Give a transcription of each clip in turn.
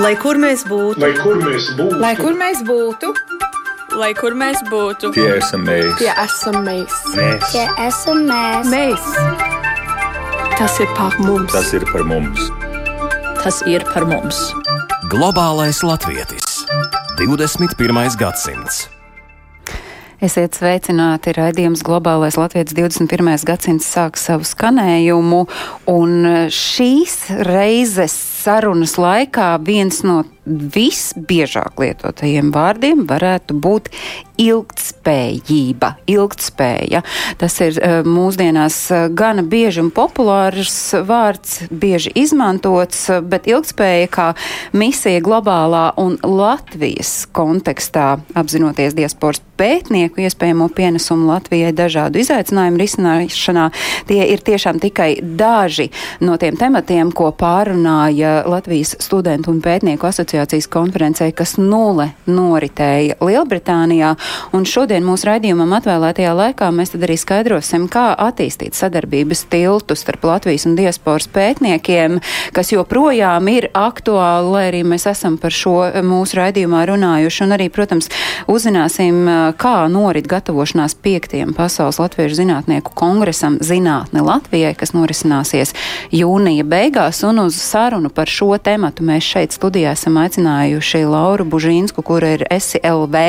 Lai kur mēs būtu, lai kur mēs būtu, lai kur mēs būtu, lai kur mēs būtu, tie esam mēs, tie esam mēs, mēs. tie esam mēs. mēs. Tas ir par mums, tas ir par mums. Tas ir par mums. Globālais latvietis 21. gadsimts. Esiet sveicināti! Radījums Globālais Latvijas 21. gadsimts sāk savu skanējumu, un šīs reizes sarunas laikā viens no visbiežāk lietotajiem vārdiem varētu būt ilgtspējība, ilgtspēja. Tas ir eh, mūsdienās eh, gana bieži un populārs vārds, bieži izmantots, bet ilgtspēja kā misija globālā un Latvijas kontekstā, apzinoties diasporas pētnieku iespējamo pienesumu Latvijai dažādu izaicinājumu risināšanā, tie ir tiešām tikai daži no tiem tematiem, ko pārunāja Latvijas studentu un pētnieku asociācijas konferencē, kas nulle noritēja Lielbritānijā. Un šodien mūsu raidījumam atvēlētajā laikā mēs tad arī skaidrosim, kā attīstīt sadarbības tiltu starp Latvijas un diasporas pētniekiem, kas joprojām ir aktuāli, lai arī mēs esam par šo mūsu raidījumā runājuši. Un arī, protams, uzzināsim, kā norit gatavošanās piektiem pasaules latviešu zinātnieku kongresam Zinātne Latvijai, kas norisināsies jūnija beigās un uz sarunu par par šo tematu mēs šeit studijā esam aicinājuši Lauru Bužīnsku, kura ir SLV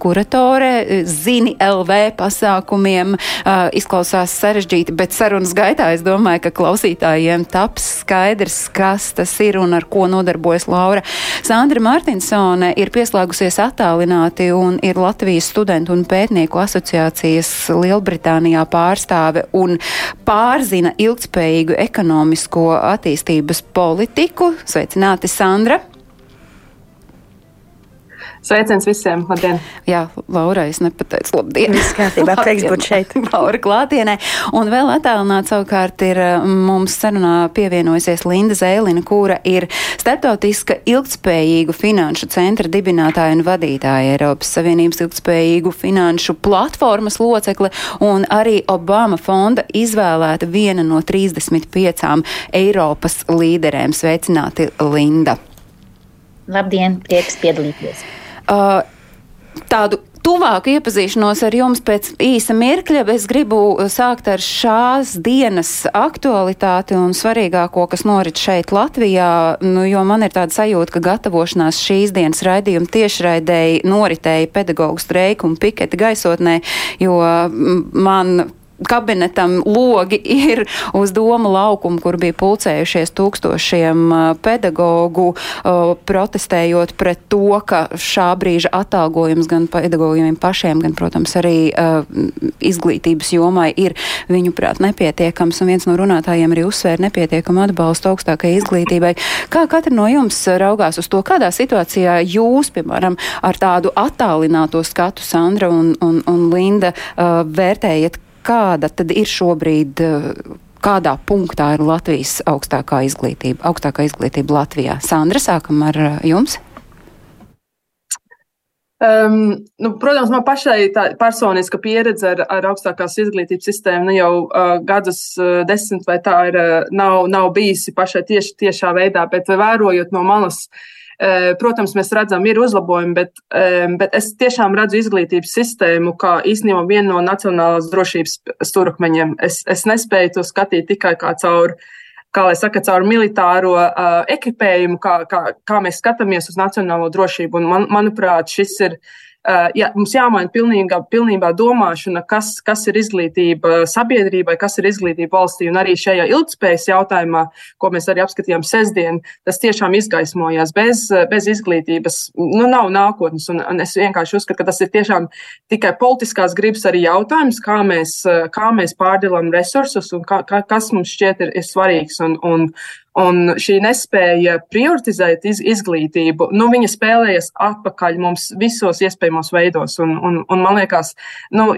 kuratore, zini LV pasākumiem. Uh, izklausās sarežģīti, bet sarunas gaitā es domāju, ka klausītājiem taps skaidrs, kas tas ir un ar ko nodarbojas Laura. Sandra Martinsone ir pieslēgusies attālināti un ir Latvijas studentu un pētnieku asociācijas Lielbritānijā pārstāve un pārzina ilgspējīgu ekonomisko attīstības politiku laiku. Sveicināti, Sandra! Sveiciens visiem! Labdien! Jā, Laura, es nepateicu labdien. Viss kārtībā, prieks būt šeit. Laura klātienē. Un vēl attālināt savukārt ir mums sarunā pievienojusies Linda Zēlina, kura ir starptautiska ilgtspējīgu finanšu centra dibinātāja un vadītāja Eiropas Savienības ilgtspējīgu finanšu platformas locekle un arī Obama fonda izvēlēta viena no 35 Eiropas līderēm. Sveicināti, Linda! Labdien, prieks piedalīties! Uh, tādu tuvāku iepazīšanos ar jums pēc īsa mirkļa. Es gribu sākt ar šās dienas aktualitāti un svarīgāko, kas norit šeit Latvijā, nu, jo man ir tāda sajūta, ka gatavošanās šīs dienas raidījuma tiešraidēji noritēja pedagoģu streiku un piketi gaisotnē, jo man kabinetam logi ir uz doma laukumu, kur bija pulcējušies tūkstošiem pedagoģu, protestējot pret to, ka šā brīža atalgojums gan pedagogiem pašiem, gan, protams, arī izglītības jomai ir, viņuprāt, nepietiekams. Un viens no runātājiem arī uzsvēra nepietiekamu atbalstu augstākai izglītībai. Kā katra no jums raugās uz to, kādā situācijā jūs, piemēram, ar tādu attālināto skatu, Sandra un, un, un Linda, vērtējat, kāda tad ir šobrīd, eh, kādā punktā ir Latvijas augstākā izglītība, augstākā izglītība Latvijā? Sandra, sākam ar eh, jums. Um, nu, protams, man pašai tā personiska pieredze ar, ar augstākās izglītības sistēmu nu, jau uh, gadus uh, desmit vai tā ir, uh, nav, nav bijusi pašai tieši tiešā veidā, bet vērojot no malas uh, protams, mēs redzam, ir uzlabojumi, bet, bet es tiešām redzu izglītības sistēmu kā īstenībā vienu no nacionālās drošības stūrakmeņiem. Es, es nespēju to skatīt tikai kā caur, kā lai saka, caur militāro uh, ekipējumu, kā, kā, kā mēs skatāmies uz nacionālo drošību. Un man, manuprāt, šis ir uh, Eh, jā, mums jāmaina pilnībā, pilnībā domāšana, kas, kas ir izglītība sabiedrībai, kas ir izglītība valstī. Un arī šajā ilgspējas jautājumā, ko mēs arī apskatījām sestdien, tas tiešām izgaismojās. Bez, bez izglītības nu, nav nākotnes. Un, un es vienkārši uzskatu, ka tas ir tiešām tikai politiskās gribas arī jautājums, kā mēs, kā mēs pārdalām resursus un kā, kā, kas mums šķiet ir, ir svarīgs. Un, un, Un šī nespēja prioritizēt iz, izglītību, nu, viņa spēlējas atpakaļ mums visos iespējamos veidos. Un, un, un man liekas, nu,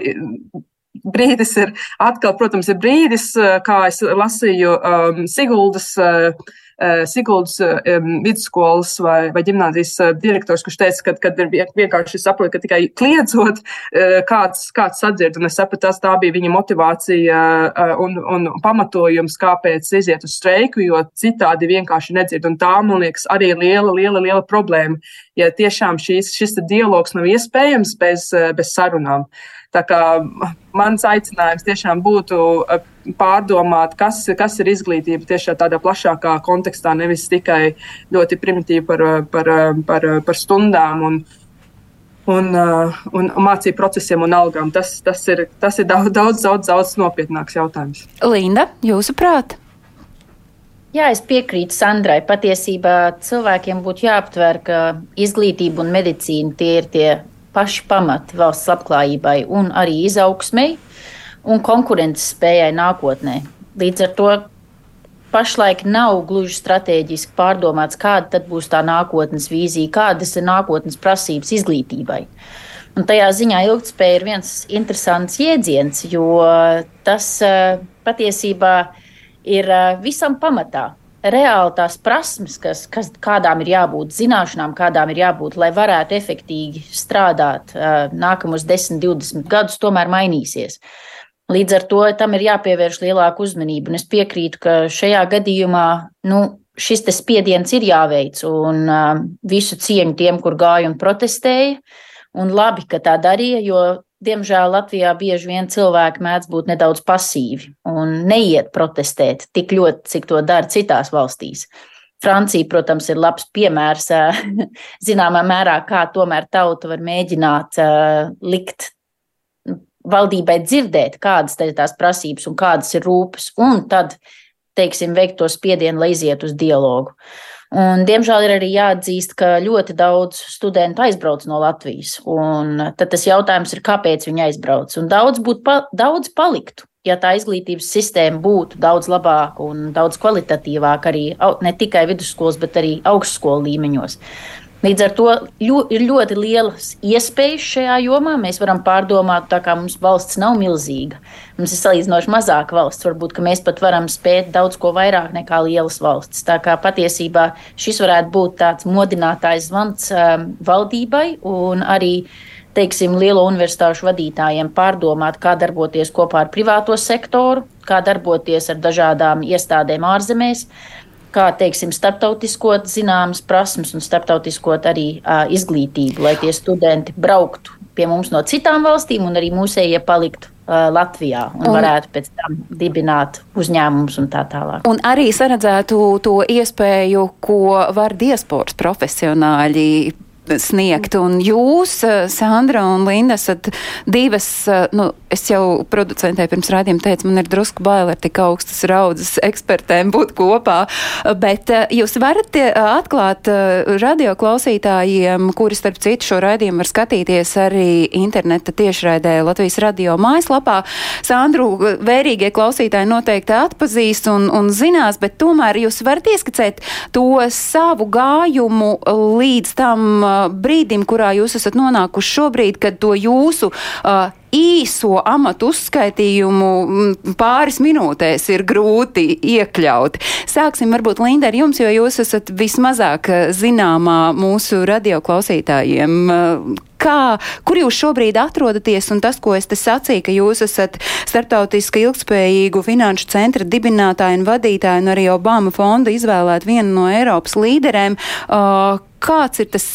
brīdis ir atkal, protams, ir brīdis, kā es lasīju um, Siguldas uh, Siguldas vidusskolas vai, vai ģimnāzijas direktors, kurš teica, ka ir vienkārši saprot, ka tikai kliedzot, kāds, kāds sadzird. Un es sapratu, tas tā bija viņa motivācija un, un pamatojums, kāpēc iziet uz streiku, jo citādi vienkārši nedzird. Un tā, man liekas, arī liela, liela, liela problēma, ja tiešām šīs, šis dialogs nav iespējams bez, bez sarunām. Tā kā mans aicinājums tiešām būtu eh, pārdomāt, kas, kas ir izglītība tieši tādā plašākā kontekstā, nevis tikai ļoti primitīvi par, par, par, par stundām un, un, eh, un mācību procesiem un algām. Tas, tas, ir, tas ir daudz, daudz, daudz, daudz nopietnāks jautājums. Linda, jūsuprāt? Jā, es piekrītu Sandrai. Patiesībā cilvēkiem būtu jāaptver, ka izglītība un medicīna tie ir tie paši pamati valsts labklājībai un arī izaugsmei un konkurences spējai nākotnē. Līdz ar to pašlaik nav gluži strateģiski pārdomāts, kāda būs tā nākotnes vīzija, kādas ir nākotnes prasības izglītībai. Un tajā ziņā ilgspēja ir viens interesants jēdziens, jo tas eh, patiesībā ir eh, visam pamatā reāli tās prasmes, kas, kas, kādām ir jābūt, zināšanām, kādām ir jābūt, lai varētu efektīvi strādāt nākamos 10, 20 gadus, tomēr mainīsies. Līdz ar to tam ir jāpievērš lielāka uzmanība. Un es piekrītu, ka šajā gadījumā nu, šis spiediens ir jāveic. Un visu cieņu tiem, kur gāja un protestēja. Un labi, ka tā darīja, jo Diemžēl Latvijā bieži vien cilvēki mēdz būt nedaudz pasīvi un neiet protestēt tik ļoti, cik to dara citās valstīs. Francija, protams, ir labs piemērs zināmā mērā, kā tomēr tauta var mēģināt likt valdībai dzirdēt, kādas ir tās prasības un kādas ir rūpes, un tad, teiksim, veikt to spiedienu, lai iziet uz dialogu. Un, diemžēl ir arī jāatzīst, ka ļoti daudz studentu aizbrauc no Latvijas. Tad tas jautājums ir, kāpēc viņi aizbrauc. Un daudz, pa, daudz paliktu, ja tā izglītības sistēma būtu daudz labāka un daudz kvalitatīvāka arī ne tikai vidusskolas, bet arī augstskolu līmeņos. Līdz ar to ļo, ir ļoti lielas iespējas šajā jomā. Mēs varam pārdomāt, tā kā mums valsts nav milzīga. Mums ir salīdzinoši mazāka valsts. Varbūt mēs pat varam spēt daudz ko vairāk nekā lielas valstis. Tā kā patiesībā šis varētu būt tāds modinātājs zvans um, valdībai un arī teiksim, lielo universitāšu vadītājiem pārdomāt, kā darboties kopā ar privāto sektoru, kā darboties ar dažādām iestādēm ārzemēs kā teiksim, starptautiskot zināmas prasmes un starptautiskot arī uh, izglītību, lai tie studenti brauktu pie mums no citām valstīm un arī mūsējie paliktu Latvijā un, un varētu pēc tam dibināt uzņēmumus un tā tālāk. Un arī saredzētu to iespēju, ko var diasporas profesionāļi sniegt. Un jūs, eh, Sandra un Linda, esat divas, eh, nu, es jau producentē pirms rādījuma teicu, man ir drusku bail ar tik augstas raudzes ekspertēm būt kopā, bet eh, jūs varat atklāt radio klausītājiem, kuri starp citu šo raidījumu var skatīties arī interneta tiešraidē Latvijas radio mājaslapā. Sandru vērīgie klausītāji noteikti atpazīst un, un zinās, bet tomēr jūs varat ieskicēt to savu gājumu līdz tam brīdim, kurā jūs esat nonākuši šobrīd, kad to jūsu uh, īso amatu uzskaitījumu pāris minūtēs ir grūti iekļaut. Sāksim varbūt Linda ar jums, jo jūs esat vismazāk zināmā mūsu radioklausītājiem. Kā, kur jūs šobrīd atrodaties, un tas, ko es te sacīju, ka jūs esat starptautiski ilgspējīgu finanšu centra dibinātāji un vadītāji, un arī Obama fonda izvēlēt vienu no Eiropas līderēm, uh, kāds ir tas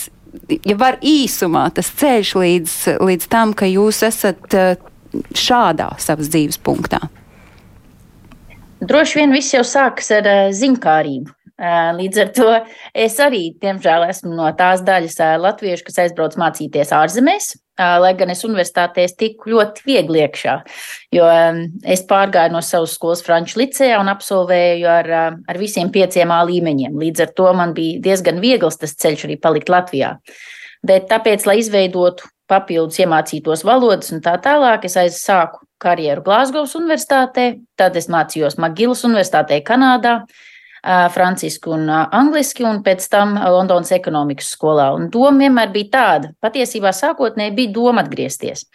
ja var īsumā tas ceļš līdz, līdz tam, ka jūs esat eh, šādā savas dzīves punktā? Droši vien viss jau sākas ar uh, ziņkārību. Uh, līdz ar to es arī, diemžēl, esmu no tās daļas latviešu, kas aizbrauc mācīties ārzemēs. Lai gan es universitātēs tiku ļoti viegli iekšā, jo es pārgāju no savas skolas Franču licejā un absolvēju ar, ar visiem pieciem A līmeņiem. Līdz ar to man bija diezgan viegls tas ceļš arī palikt Latvijā. Bet tāpēc, lai izveidotu papildus iemācītos valodas un tā tālāk, es aizsāku karjeru Glāzgovas universitātē, tad es mācījos Magilas universitātē Kanādā, franciski un angliski, un pēc tam Londonas ekonomikas skolā. Un doma vienmēr bija tāda, patiesībā sākotnēji bija doma atgriezties.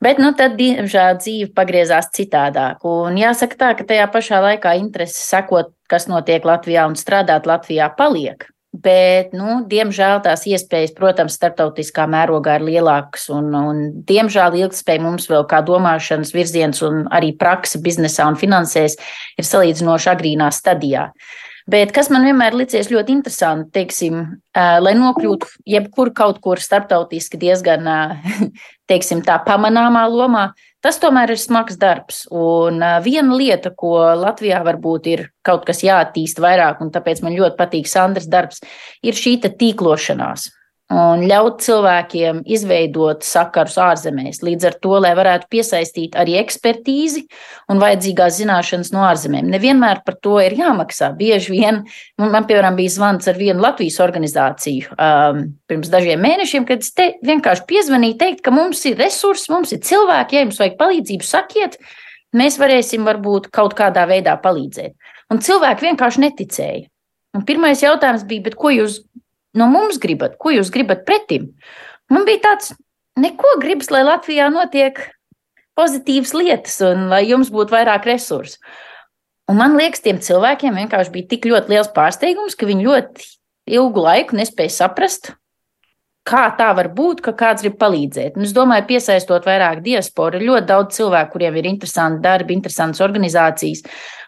Bet, nu, tad, diemžēl, dzīve pagriezās citādāk. Un jāsaka tā, ka tajā pašā laikā interese sekot, kas notiek Latvijā un strādāt Latvijā, paliek. Bet, nu, diemžēl tās iespējas, protams, starptautiskā mērogā ir lielākas. Un, un, diemžēl ilgspēja mums vēl kā domāšanas virziens un arī praksa biznesā un finansēs ir salīdzinoši agrīnā stadijā. Bet kas man vienmēr licies ļoti interesanti, teiksim, lai nokļūtu jebkur kaut kur starptautiski diezgan, teiksim, tā pamanāmā lomā, tas tomēr ir smags darbs. Un viena lieta, ko Latvijā varbūt ir kaut kas jāattīst vairāk, un tāpēc man ļoti patīk Sandras darbs, ir šī tīklošanās un ļaut cilvēkiem izveidot sakarus ārzemēs. Līdz ar to, lai varētu piesaistīt arī ekspertīzi un vajadzīgās zināšanas no ārzemēm. Nevienmēr par to ir jāmaksā. Bieži vien man, piemēram, bija zvans ar vienu Latvijas organizāciju um, pirms dažiem mēnešiem, kad es te vienkārši piezvanīju, teikt, ka mums ir resursi, mums ir cilvēki, ja jums vajag palīdzību, sakiet, mēs varēsim varbūt kaut kādā veidā palīdzēt. Un cilvēki vienkārši neticēja. Un pirmais jautājums bija, ko jūs no mums gribat, ko jūs gribat pretim? Man bija tāds, neko gribas, lai Latvijā notiek pozitīvas lietas un lai jums būtu vairāk resursu. Un man liekas, tiem cilvēkiem vienkārši bija tik ļoti liels pārsteigums, ka viņi ļoti ilgu laiku nespēja saprast, kā tā var būt, ka kāds grib palīdzēt. Un es domāju, piesaistot vairāk diasporu, ir ļoti daudz cilvēku, kuriem ir interesanti darbi, interesantas organizācijas,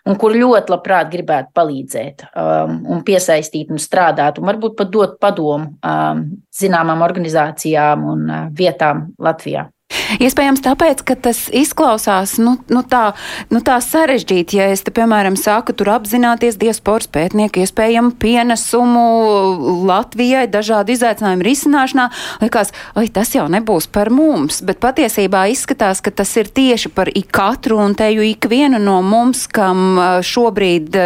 un kur ļoti labprāt gribētu palīdzēt um, un piesaistīt un strādāt, un varbūt pat dot padomu um, zināmām organizācijām un uh, vietām Latvijā. Iespējams, tāpēc, ka tas izklausās nu, nu tā, nu tā sarežģīti. Ja es te, piemēram, saku, tur apzināties diasporas pētnieku iespējamu pienesumu Latvijai dažādu izaicinājumu risināšanā, liekas, oi, tas jau nebūs par mums. Bet patiesībā izskatās, ka tas ir tieši par ikatru un teju ikvienu no mums, kam šobrīd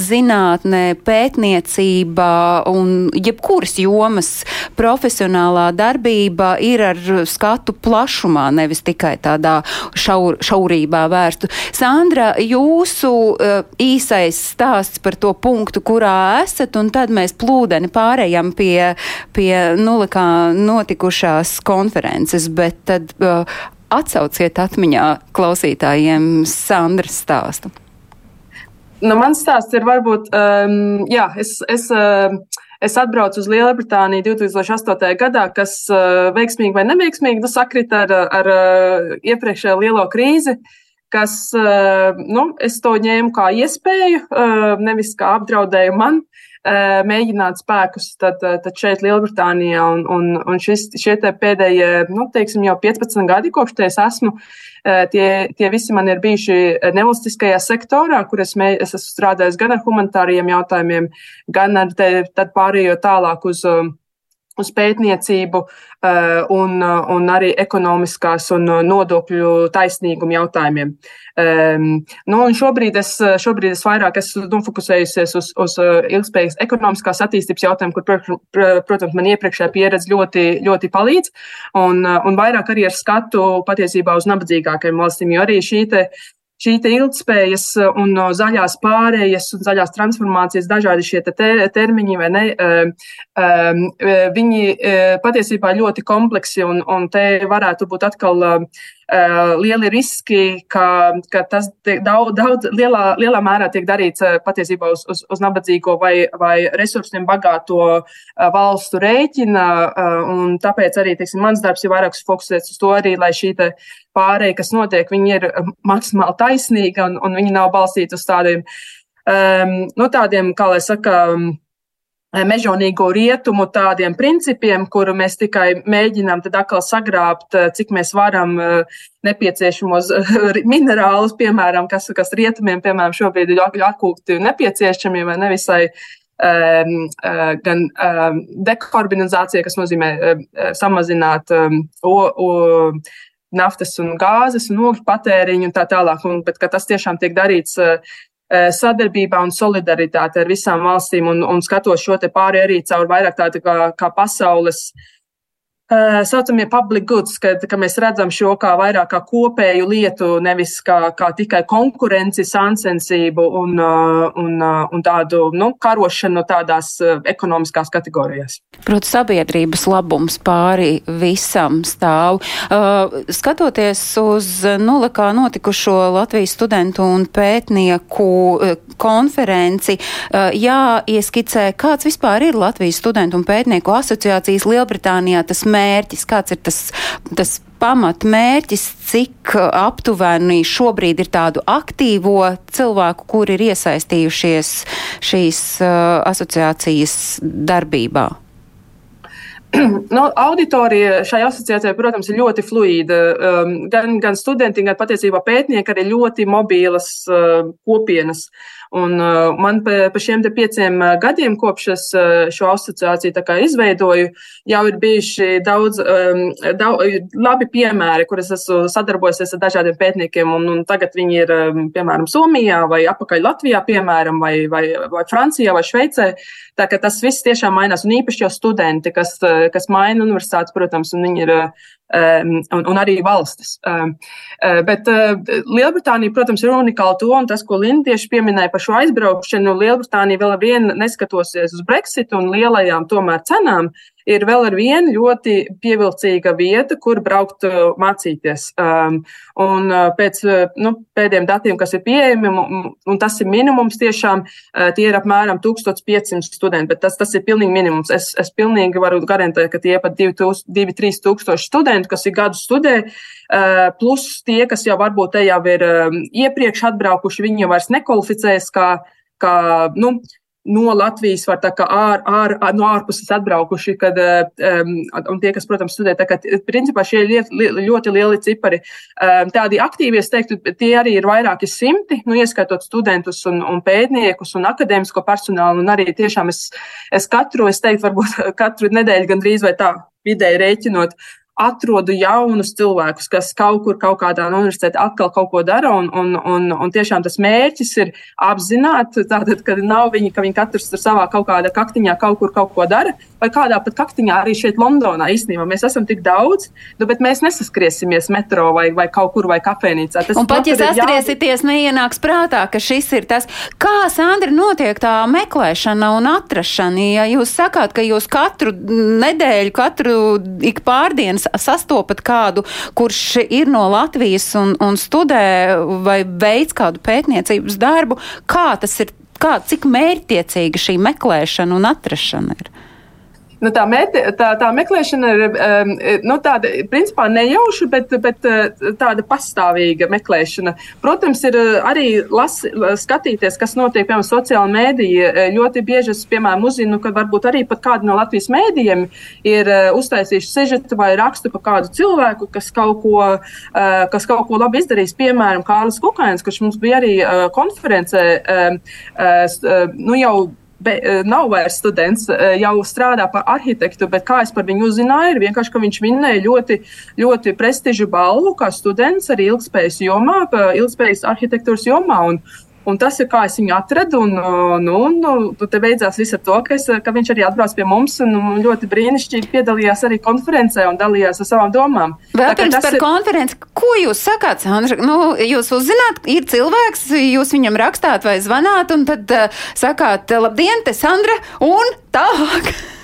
zinātne, pētniecība un jebkuras jomas profesionālā darbība ir ar skatu plašumā nevis tikai tādā šaur, šaurībā vērstu. Sandra, jūsu uh, īsais stāsts par to punktu, kurā esat, un tad mēs plūdeni pārējām pie, pie nulikā notikušās konferences, bet tad uh, atsauciet atmiņā klausītājiem Sandras stāstu. Nu, mans stāsts ir varbūt, um, jā, es, es uh, Es atbraucu uz Lielbritāniju 2008. gadā, kas uh, veiksmīgi vai neveiksmīgi nu, sakrita ar, ar uh, iepriekšējo lielo krīzi, kas, uh, nu, es to ņēmu kā iespēju, nevis kā apdraudējumu man, mēģināt spēkus tad, tad šeit Lielbritānijā. Un, un, un šis, šie pēdējie, nu, teiksim, jau 15 gadi, kopš es esmu, tie, tie visi man ir bijuši nevalstiskajā sektorā, kur es, mē, es esmu strādājis gan ar humanitāriem jautājumiem, gan ar te, pārējo tālāk uz uz pētniecību un, un arī ekonomiskās un nodokļu taisnīgumu jautājumiem. Nu, šobrīd, es, šobrīd es vairāk esmu nofokusējusies uz, uz ilgspējīgas ekonomiskās attīstības jautājumu, kur, protams, man iepriekšējā pieredze ļoti, ļoti palīdz, un, un vairāk arī ar skatu patiesībā uz nabadzīgākajiem valstīm, jo arī šī te, šī ilgspējas un zaļās pārējas un zaļās transformācijas, dažādi šie te termiņi, vai ne, viņi patiesībā ļoti kompleksi un, un te varētu būt atkal lieli riski, ka, ka tas daudz, daudz lielā, lielā mērā tiek darīts patiesībā uz, uz, uz nabadzīgo vai, vai resursiem bagāto valstu rēķina. Un tāpēc arī, teiksim, mans darbs ir vairāk fokusēts uz to arī, lai šī pārēja, kas notiek, ir maksimāli taisnīga un, un viņi nav balstīti uz tādiem, um, nu, tādiem, kā lai saka, mežonīgo rietumu tādiem principiem, kuru mēs tikai mēģinām tad atkal sagrābt, cik mēs varam nepieciešamos minerālus, piemēram, kas, kas rietumiem, piemēram, šobrīd ir akūti nepieciešami vai nevisai um, gan um, dekarbonizācija, kas nozīmē um, samazināt um, o, o, naftas un gāzes un ogļu patēriņu un tā tālāk, un, bet tas tiešām tiek darīts uh, sadarbībā un solidaritāte ar visām valstīm un, un skatos šo te pāri arī caur vairāk tādu kā, kā pasaules tā saucamie public goods, kad, ka mēs redzam šo kā vairāk kā kopēju lietu, nevis kā, kā tikai konkurenci, sansensību un, un, un tādu nu, karošanu tādās ekonomiskās kategorijās. Protams, sabiedrības labums pāri visam stāv. Skatoties uz nulekā notikušo Latvijas studentu un pētnieku konferenci, jāieskicē, kāds vispār ir Latvijas studentu un pētnieku asociācijas Lielbritānijā tas mērķis, kāds ir tas, tas pamatmērķis, cik aptuveni šobrīd ir tādu aktīvo cilvēku, kuri ir iesaistījušies šīs uh, asociācijas darbībā? nu, auditorija šai asociācijai, protams, ir ļoti fluīda. Um, gan, gan studenti, gan patiesībā pētnieki arī ļoti mobīlas uh, kopienas. Un, uh, man pa, pa šiem pieciem uh, gadiem, kopš es uh, šo asociāciju izveidoju, jau ir bijuši daudz, um, daudz labi piemēri, kur es esmu sadarbojies ar dažādiem pētniekiem. Un, un tagad viņi ir um, piemēram Somijā vai apakaļ Latvijā, piemēram, vai, vai, vai Francijā vai Šveicē. Tā ka tas viss tiešām mainās, un īpaši jau studenti, kas, uh, kas maina universitātes, protams, un viņi ir uh, un, un arī valstis. Um, uh, bet uh, Lielbritānija, protams, ir unikāla to, un tas, ko Linda tieši pieminēja par šo aizbraukšanu, Lielbritānija vēl ar vienu neskatosies uz Brexit un lielajām tomēr cenām, ir vēl ar vienu ļoti pievilcīga vieta, kur braukt mācīties. Um, un pēc nu, pēdējiem datiem, kas ir pieejami, un tas ir minimums tiešām, tie ir apmēram 1500 studenti, bet tas, tas ir pilnīgi minimums. Es, es pilnīgi varu garantēt, ka tie pat 2-3 tūkstoši studentu, kas ir gadu studē, plus tie, kas jau varbūt te jau ir iepriekš atbraukuši, viņi jau vairs nekvalificējas kā, kā nu, no Latvijas var tā kā ār, ār, no ārpuses atbraukuši, kad, um, un tie, kas, protams, studē, tā kā, principā šie ir li, ļoti lieli cipari. Um, tādi aktīvi, es teiktu, tie arī ir vairāki simti, nu, ieskaitot studentus un, un pētniekus un akadēmisko personālu, un arī tiešām es, es katru, es teiktu, varbūt katru nedēļu gandrīz vai tā vidēji rēķinot, atrodu jaunus cilvēkus, kas kaut kur, kaut kādā no universitātē atkal kaut ko dara. Un, un, un, un tiešām tas mērķis ir apzināti, tātad, ka nav viņi, ka viņi katrs tur savā kaut kādā kaktiņā kaut kur kaut ko dara, vai kādā pat kaktiņā arī šeit Londonā īstenībā mēs esam tik daudz, nu, bet mēs nesaskriesimies metro vai, vai kaut kur vai kafejnīcā. Tas un pat, ja saskriesieties, jā... neienāks prātā, ka šis ir tas, kā, Sandra, notiek tā meklēšana un atrašana. Ja jūs sakāt, ka jūs katru nedēļu, katru ik pārdienas sastopat kādu, kurš ir no Latvijas un, un studē vai veids kādu pētniecības darbu, kā tas ir, kā, cik mērķtiecīga šī meklēšana un atrašana ir? Nu, tā, meti, tā, tā meklēšana ir um, nu, tāda, principā, nejauša, bet, bet uh, tāda pastāvīga meklēšana. Protams, ir uh, arī lasi, skatīties, kas notiek, piemēram, sociālajā mēdīja. Uh, ļoti bieži es, piemēram, uzzinu, ka varbūt arī pat kādi no Latvijas mēdījiem ir uztaisījuši sežetu vai rakstu par kādu cilvēku, kas kaut ko, kas kaut ko labi izdarījis. Piemēram, Kārlis Kukainis, kurš mums bija arī konferencē, nu jau be, e, nav vairs students, e, jau strādā par arhitektu, bet kā es par viņu uzzināju, ir vienkārši, ka viņš vinnēja ļoti, ļoti prestižu balvu kā students arī ilgspējas jomā, ilgspējas arhitektūras jomā. Un, Un tas ir kā es viņu atradu. Un, nu, nu, nu, te beidzās viss ar to, ka, es, ka viņš arī atbrauc pie mums un ļoti brīnišķīgi piedalījās arī konferencē un dalījās ar savām domām. Vēl Tā, pirms par ir... konferenci, ko jūs sakāt, Sandra? Nu, jūs uzzināt, ir cilvēks, jūs viņam rakstāt vai zvanāt, un tad uh, sakāt, labdien, te Sandra, un tālāk.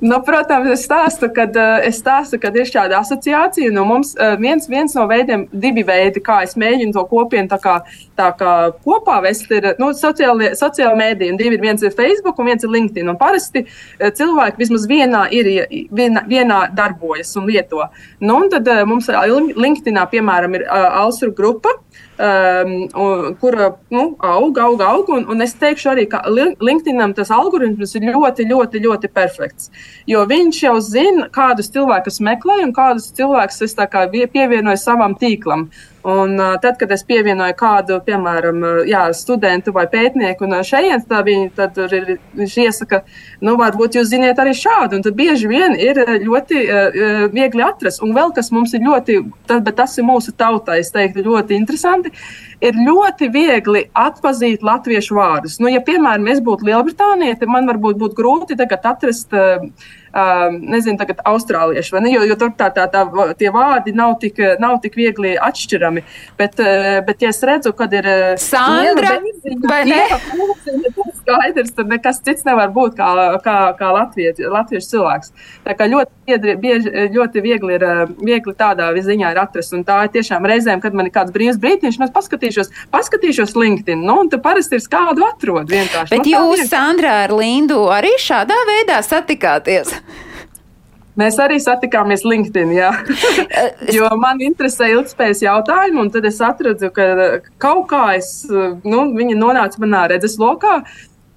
Nu, protams, es stāstu, kad, eh, es stāstu, kad ir šāda asociācija. Nu, mums eh, viens, viens no veidiem, divi veidi, kā es mēģinu to kopienu tā kā, tā kā kopā vest, ir nu, sociāli mēdīji. Divi ir viens ir Facebook un viens ir LinkedIn. Un parasti eh, cilvēki vismaz vienā, ir, vienā, vienā darbojas un lieto. Nu, un tad mums LinkedInā, piemēram, ir Alsru grupa um, kura nu, aug, aug, aug. Un, un es teikšu arī, ka LinkedInam tas algoritms ir ļoti, ļoti, ļoti perfekts. Jo viņš jau zina, kādus cilvēkus meklē un kādus cilvēkus es pievienoju savam tīklam. Un, uh, tad, kad es pievienoju kādu, piemēram, jā, studentu vai pētnieku no šejienes, tad viņi viņš iesaka, nu, varbūt jūs ziniet arī šādu. Un tad bieži vien ir ļoti uh, viegli atrast. Un vēl kas mums ir ļoti, tad, bet tas ir mūsu tautai, es teiktu, ļoti interesanti. Ir ļoti viegli atzīt latviešu vārdus. Nu, ja, piemēram, es būtu Lielbritānija, tad man varbūt būtu grūti atrast uh, um, nezinu, tagad austrālieši, vai ne? Jo, jo tur tā, tā, tā, tie vārdi nav tik, nav tik viegli atšķirami. Bet, bet ja es redzu, kad ir Sandra, benzīna, vai ne? Tas skaidrs, tur nekas cits nevar būt kā, kā, kā latviešu, latviešu cilvēks. Tā kā ļoti, biedri, bieži, ļoti viegli ir viegli tādā ziņā ir atrast. Un tā ir tiešām reizēm, kad man ir kāds brīvs brīdis, es paskatīšos, paskatīšos LinkedIn. Nu, un tur parasti ir kādu atrod vienkārši. Bet nu, jūs, Sandra, ar Lindu arī šādā veidā satikāties? Mēs arī satikāmies LinkedIn, jā. jo man interesē ilgspējas jautājumi, un tad es atradu, ka kaut kā es, nu, viņa nonāca manā redzeslokā.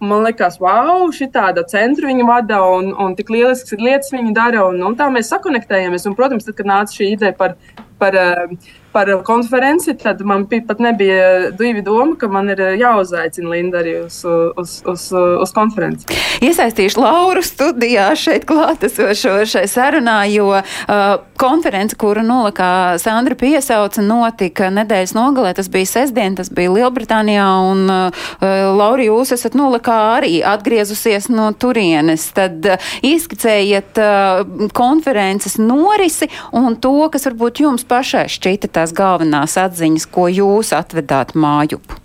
Man liekas, wow, šī tāda centra viņa vada un, un tik lielisks lietas viņa dara. Un, un tā mēs sakonektējamies. Un, protams, tad, kad nāca šī ideja par, par uh, par konferenci, tad man pat nebija divi doma, ka man ir eh, jāuzaicina Linda arī uz, uz, uz, uz konferenci. Iesaistīšu Lauru studijā šeit klātesošo šai sarunā, jo uh, konference, kuru nolikā Sandra piesauca, notika nedēļas nogalē. Tas bija sestdien, tas bija Lielbritānijā, un uh, Laura, jūs esat nolikā arī atgriezusies no turienes. Tad uh, izskicējiet uh, konferences norisi un to, kas varbūt jums pašai šķita tā tās galvenās atziņas, ko jūs atvedāt mājup?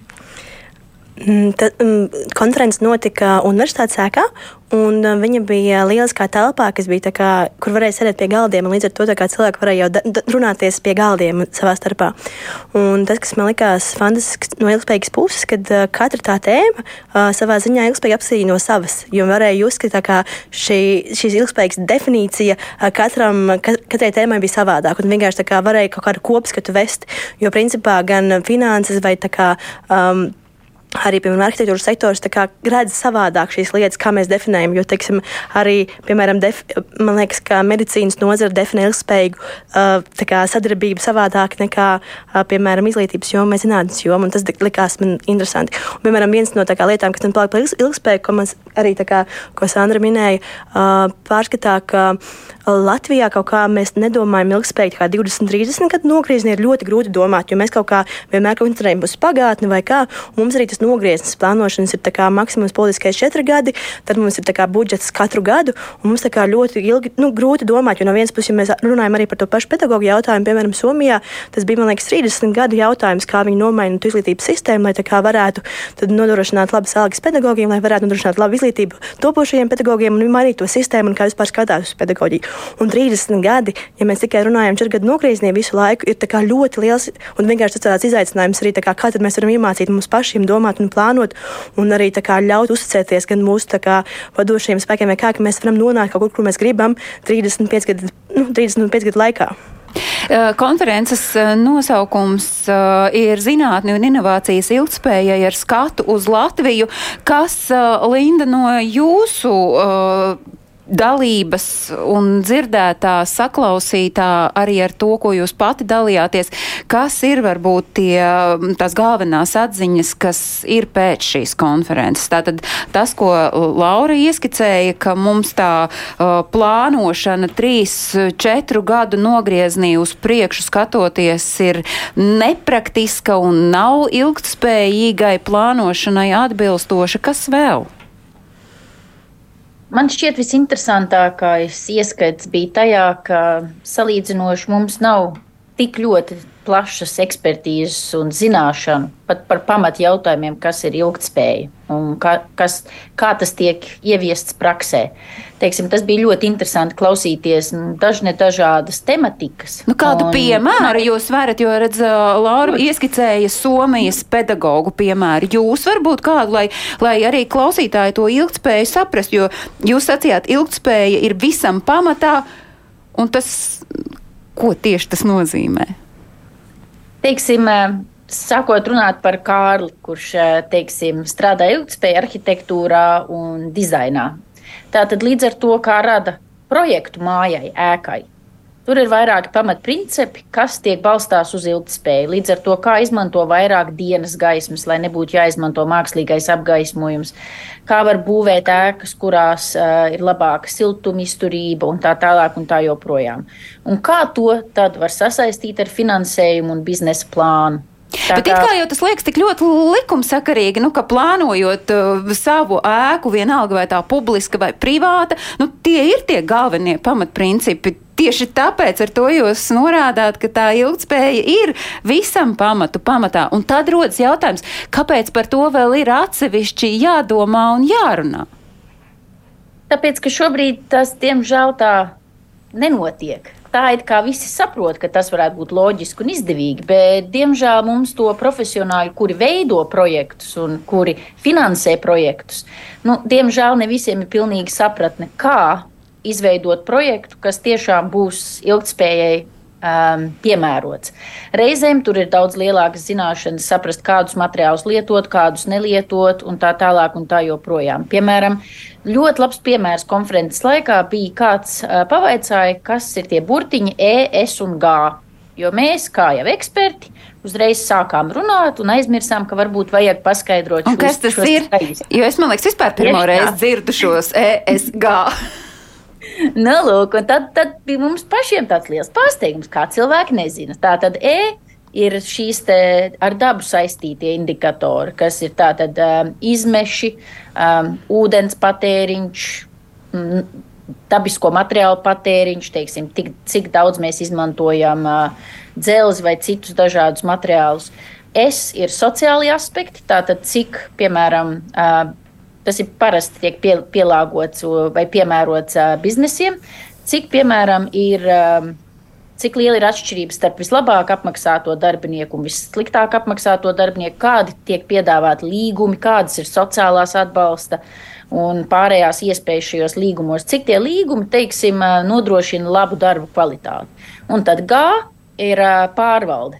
Mm, tad, um, konference notika universitātes sēkā, un uh, viņa bija lieliskā telpā, kā, kur varēja sēdēt pie galdiem. Līdz ar to cilvēki varēja jau runāties pie galdiem savā starpā. Un tas, kas man likās fantastisks no ilgspējīgas puses, kad uh, katra tā tēma uh, savā ziņā ilgspējīgi apsīja no savas. Jo varēja uzskatīt, ka šī, šīs ilgspējīgas definīcija uh, katram, ka, katrai tēmai bija savādāka. Un vienkārši varēja kaut kādu kopskatu vest. Jo principā gan finanses vai tā kā. Um, arī piemēram, arhitektūras sektors redz savādāk šīs lietas, kā mēs definējam. Jo, teiksim, arī, piemēram, def, man liekas, ka medicīnas nozara definē ilgspējīgu uh, sadarbību savādāk nekā, uh, piemēram, izglītības joma vai zinātnes joma. Tas likās man interesanti. Un, piemēram, viens no kā, lietām, kas man palika par ilgspēju, ko, man, arī, kā, ko Sandra minēja, uh, pārskatā, ka Latvijā kaut kā mēs nedomājam ilgspējīgi, kā 20, 30 gadu nogriezni ir ļoti grūti domāt, jo mēs kaut kā vienmēr koncentrējamies uz pagātni vai kā. Mums arī tas nogrieznis plānošanas ir maksimums politiskais četri gadi, tad mums ir budžets katru gadu, un mums ļoti ilgi, nu, grūti domāt, jo no vienas puses, ja mēs runājam arī par to pašu pedagoģu jautājumu, piemēram, Somijā, tas bija, man liekas, 30 gadu jautājums, kā viņi nomaina izglītības sistēmu, lai varētu nodrošināt labas algas pedagogiem, lai varētu nodrošināt labu izglītību topošajiem pedagogiem un mainīt to sistēmu un kā vispār skatās uz pedagoģiju. Un 30 gadi, ja mēs tikai runājam par gadu nogriezieniem visu laiku, ir ļoti liels un vienkārši tāds izaicinājums arī, kā, kā mēs varam iemācīt mums pašiem domāt un plānot, un arī kā, ļaut uzticēties gan mūsu kā, vadošajiem spēkiem, kā mēs varam nonākt kaut kur, kur mēs gribam 35 gadu, nu, 35 gadu laikā. Konferences nosaukums ir Zinātne un inovācijas ilgspējai ar skatu uz Latviju. Kas, Linda, no jūsu dalības un dzirdētā, saklausītā arī ar to, ko jūs pati dalījāties, kas ir varbūt tie, tās galvenās atziņas, kas ir pēc šīs konferences. Tātad tas, ko Laura ieskicēja, ka mums tā uh, plānošana trīs, četru gadu nogrieznī uz priekšu skatoties ir nepraktiska un nav ilgtspējīgai plānošanai atbilstoša. Kas vēl? Man šķiet, visinteresantākais ieskats bija tajā, ka salīdzinoši mums nav tik ļoti plašas ekspertīzes un zināšanu pat par pamat jautājumiem, kas ir ilgtspēja un kā, kas, kā tas tiek ieviests praksē. Teiksim, tas bija ļoti interesanti klausīties dažne dažādas tematikas. Nu, kādu un, piemēru jūs varat, jo redz, Laura ieskicēja Somijas pedagogu piemēru. Jūs varbūt kādu, lai, lai arī klausītāji to ilgtspēju saprast, jo jūs sacījāt, ilgtspēja ir visam pamatā, un tas, ko tieši tas nozīmē? Teiksim, sākot runāt par Kārli, kurš teiksim, strādā ilgspējā arhitektūrā un dizainā. Tātad līdz ar to, kā rada projektu mājai, ēkai, Tur ir vairāki pamatprincipi, kas tiek balstās uz ilgspēju. Līdz ar to, kā izmanto vairāk dienas gaismas, lai nebūtu jāizmanto mākslīgais apgaismojums, kā var būvēt ēkas, kurās uh, ir labāka siltumizturība un tā tālāk un tā joprojām. Un kā to tad var sasaistīt ar finansējumu un biznesa plānu. Tā Bet kā... kā jau tas liekas tik ļoti likumsakarīgi, nu, ka plānojot uh, savu ēku, vienalga vai tā publiska vai privāta, nu, tie ir tie galvenie pamatprincipi. Tieši tāpēc ar to jūs norādāt, ka tā ilgspēja ir visam pamatu pamatā. Un tad rodas jautājums, kāpēc par to vēl ir atsevišķi jādomā un jārunā? Tāpēc, ka šobrīd tas, diemžēl, tā nenotiek tā it kā visi saprot, ka tas varētu būt loģiski un izdevīgi, bet, diemžēl, mums to profesionāļi, kuri veido projektus un kuri finansē projektus, nu, diemžēl ne visiem ir pilnīgi sapratne, kā izveidot projektu, kas tiešām būs ilgspējai um, piemērots. Reizēm tur ir daudz lielākas zināšanas, saprast, kādus materiālus lietot, kādus nelietot, un tā tālāk, un tā joprojām. Piemēram, ļoti labs piemērs konferences laikā bija kāds uh, pavaicāja, kas ir tie burtiņi E, S un G. Jo mēs, kā jau eksperti, uzreiz sākām runāt un aizmirsām, ka varbūt vajag paskaidrot, šos, kas tas ir. Skaidrs. Jo es, man liekas, vispār pirmo reizi dzirdu šos ESG. nu, lūk, tad, tad bija mums pašiem tāds liels pārsteigums, kā cilvēki nezina. Tā tad E ir šīs ar dabu saistītie indikatori, kas ir tātad um, izmeši, um, ūdens patēriņš, mm, dabisko materiālu patēriņš, teiksim, tik, cik daudz mēs izmantojam uh, dzelzi vai citus dažādus materiālus. S ir sociālie aspekti, tātad cik, piemēram, uh, tas ir parasti tiek pie, pielāgots vai piemērots biznesiem, cik, piemēram, ir. Cik liela ir atšķirība starp vislabāk apmaksāto darbinieku un vissliktāk apmaksāto darbinieku, kādi tiek piedāvāti līgumi, kādas ir sociālās atbalsta un pārējās iespējas šajos līgumos, cik tie līgumi, teiksim, nodrošina labu darbu kvalitāti. Un tad G ir pārvalde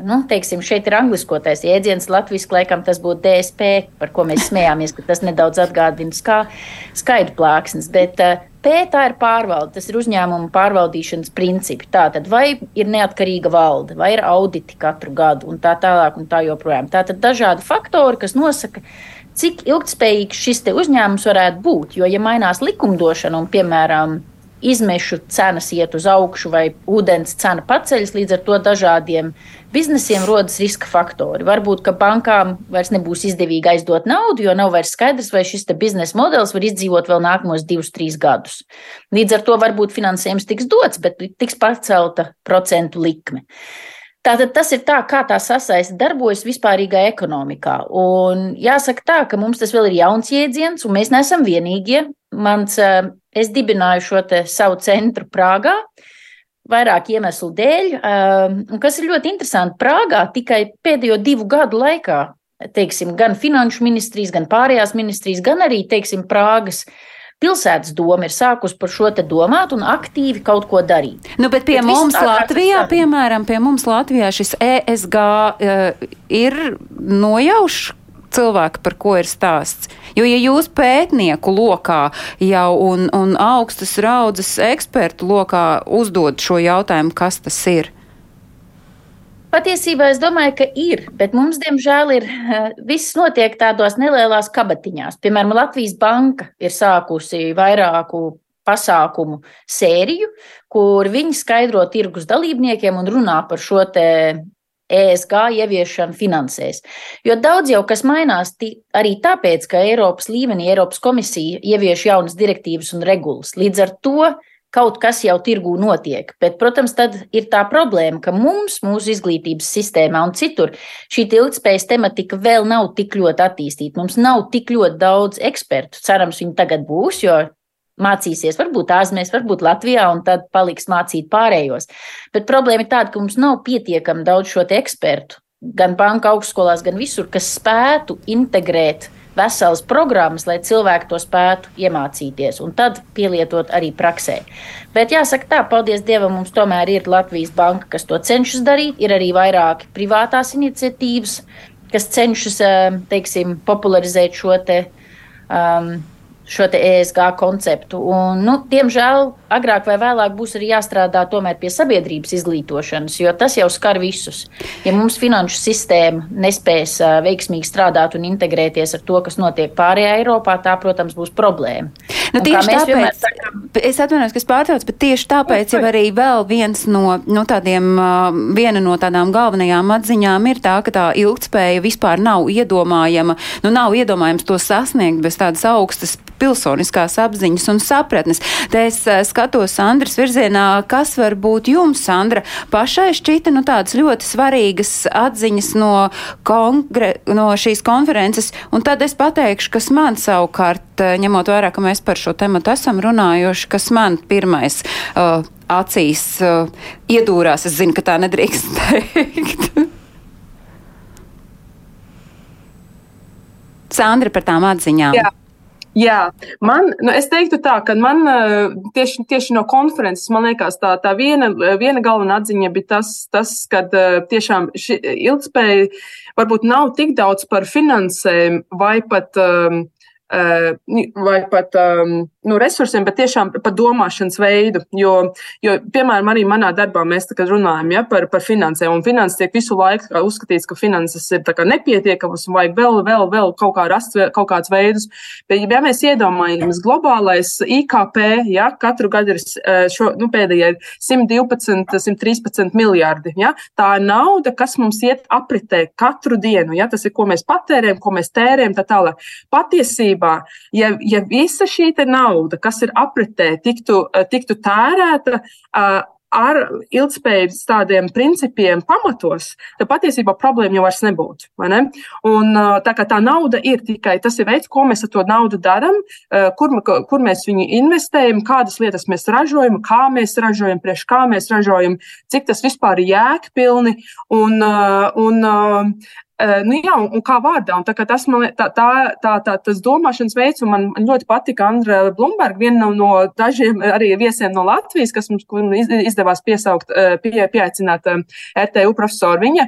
nu, teiksim, šeit ir angliskotais jēdziens, latviešu laikam tas būtu DSP, par ko mēs smējāmies, ka tas nedaudz atgādina skā, skaidru plāksnes. Bet uh, P tā ir pārvalde, tas ir uzņēmuma pārvaldīšanas principi. Tātad, vai ir neatkarīga valde, vai ir auditi katru gadu, un tā tālāk, un tā joprojām. Tātad dažādi faktori, kas nosaka, cik ilgspējīgs šis uzņēmums varētu būt. Jo, ja mainās likumdošana un, piemēram, izmešu cenas iet uz augšu vai ūdens cena paceļas, līdz ar to dažādiem biznesiem rodas riska faktori. Varbūt, ka bankām vairs nebūs izdevīgi aizdot naudu, jo nav vairs skaidrs, vai šis biznesa modelis var izdzīvot vēl nākamos divus, trīs gadus. Līdz ar to varbūt finansējums tiks dots, bet tiks pacelta procentu likme. Tātad tas ir tā, kā tā sasaiste darbojas vispārīgā ekonomikā. Un jāsaka tā, ka mums tas vēl ir jauns jēdziens, un mēs neesam vienīgie. Mans, eh, es dibināju šo savu centru Prāgā, vairāk iemeslu dēļ, eh, un kas ir ļoti interesanti. Prāgā tikai pēdējo divu gadu laikā, teiksim, gan finanšu ministrijas, gan pārējās ministrijas, gan arī, teiksim, Prāgas uh, pilsētas doma ir sākusi par šo te domāt un aktīvi kaut ko darīt. Nu, bet pie bet mums Latvijā, piemēram, pie mums Latvijā šis ESG uh, ir nojaušs cilvēki, par ko ir stāsts. Jo, ja jūs pētnieku lokā jau un, un augstas raudzes ekspertu lokā uzdod šo jautājumu, kas tas ir, Patiesībā es domāju, ka ir, bet mums, diemžēl, ir eh, viss notiek tādos nelielās kabatiņās. Piemēram, Latvijas banka ir sākusi vairāku pasākumu sēriju, kur viņi skaidro tirgus dalībniekiem un runā par šo ESG ieviešanu finansēs. Jo daudz jau kas mainās arī tāpēc, ka Eiropas līmenī Eiropas komisija ievieš jaunas direktīvas un regulas. Līdz ar to kaut kas jau tirgū notiek. Bet, protams, tad ir tā problēma, ka mums, mūsu izglītības sistēmā un citur, šī ilgspējas tematika vēl nav tik ļoti attīstīta. Mums nav tik ļoti daudz ekspertu. Cerams, viņi tagad būs, jo mācīsies varbūt ārzemēs, varbūt Latvijā, un tad paliks mācīt pārējos. Bet problēma ir tāda, ka mums nav pietiekami daudz šo ekspertu, gan banka augstskolās, gan visur, kas spētu integrēt veselas programmas, lai cilvēki to spētu iemācīties un tad pielietot arī praksē. Bet jāsaka tā, paldies Dievam, mums tomēr ir Latvijas banka, kas to cenšas darīt. Ir arī vairāki privātās iniciatīvas, kas cenšas, eh, teiksim, popularizēt šo te. Um, šo ESG konceptu. Un, nu, diemžēl agrāk vai vēlāk būs arī jāstrādā pie sabiedrības izglītošanas, jo tas jau skar visus. Ja mums finanšu sistēma nespēs veiksmīgi strādāt un integrēties ar to, kas notiek pārējā Eiropā, tā, protams, būs problēma. Nu, tieši tāpēc, sakam, es atvainojos, ka es pārtraucu, bet tieši tāpēc jau arī vēl viens no, no tādiem, viena no tādām galvenajām atziņām ir tā, ka tā ilgtspēja vispār nav iedomājama, nu nav iedomājams to sasniegt bez tādas augstas pilsoniskās apziņas un sapratnes. Te es skatos Sandras virzienā, kas var būt jums, Sandra, pašai šķita, nu tādas ļoti svarīgas atziņas no, kongre, no šīs konferences, un tad es pateikšu, kas man savukārt, ņemot vērā, ka mēs par šo tematu esam runājuši, kas man pirmais uh, acīs uh, iedūrās. Es zinu, ka tā nedrīkst teikt. Sandra par tām atziņām. Jā. Jā, man, nu, es teiktu tā, ka man tieši, tieši no konferences, man liekas, tā, tā viena, viena galvenā atziņa bija tas, tas ka tiešām šī ilgspēja varbūt nav tik daudz par finansēm vai pat Eh, vai pat um, nu, resursiem, bet tiešām par domāšanas veidu. Jo, jo, piemēram, arī manā darbā mēs runājam ja, par, par finansēm, un finanses tiek visu laiku uzskatīts, ka finanses ir nepietiekamas un vajag vēl, vēl, vēl kaut kā rast kaut kādus veidus. Bet, ja mēs iedomājamies, globālais IKP ja, katru gadu ir eh, šo, nu, pēdējie 112, 113 miljardi. Ja, tā ir nauda, kas mums iet apritē katru dienu. Ja, tas ir, ko mēs patērējam, ko mēs tērējam, tā tālāk. Patiesībā ja, ja visa šī nauda, kas ir apritē, tiktu, eh, tiktu tērēta eh, ar ilgspējības tādiem principiem pamatos, tad patiesībā problēma jau vairs nebūtu. Ne? Un, eh, tā kā tā nauda ir tikai tas ir veids, ko mēs ar to naudu darām, kur, kur mēs viņu investējam, kādas lietas mēs ražojam, kā mēs ražojam, priekš kā mēs ražojam, cik tas vispār ir jēgpilni. Un, un, nu, jā, un, un kā vārdā. Un tā, tas man tā, tā, tā, tā, tas domāšanas veids, un man, ļoti patika Andra Blumberga, viena no, dažiem arī viesiem no Latvijas, kas mums izdevās piesaukt, pie, pieaicināt RTU profesoru. Viņa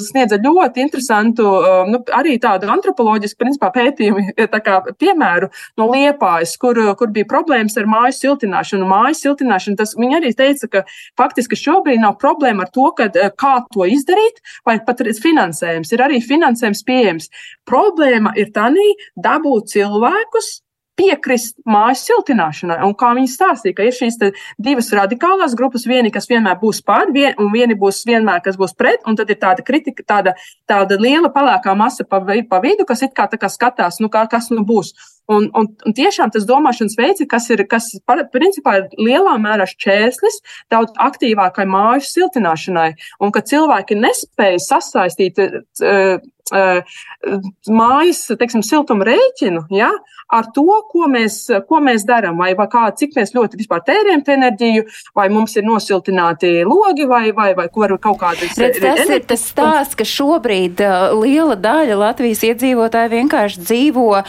sniedza ļoti interesantu, nu, arī tādu antropoloģisku principā pētījumu, kā piemēru no Liepājas, kur, kur bija problēmas ar māju siltināšanu. Māju siltināšanu tas, viņa arī teica, ka faktiski šobrīd nav problēma ar to, kad, kā to izdarīt, vai pat finansēt finansējums, ir arī finansējums pieejams. Problēma ir tā, dabūt cilvēkus piekrist mājas siltināšanai. Un kā viņi stāstīja, ka ir šīs divas radikālās grupas, viena, kas vienmēr būs pār, vien, un viena būs vienmēr, kas būs pret, un tad ir tāda kritika, tāda, tāda liela pelēkā masa pa, pa vidu, kas it kā, kā skatās, nu, kā, kas nu būs. Un, un, un tiešām tas domāšanas veids, kas ir, kas principā ir lielā mērā šķērslis daudz aktīvākai māju siltināšanai, un ka cilvēki nespēja sasaistīt uh, mājas, teiksim, siltuma rēķinu, ja, ar to, ko mēs, ko mēs darām, vai, vai kā, cik mēs ļoti vispār tērējam enerģiju, vai mums ir nosiltināti logi, vai, vai, vai var kaut kādas. Redz, tas enerģijas. ir tas stāsts, ka šobrīd liela daļa Latvijas iedzīvotāji vienkārši dzīvo uh,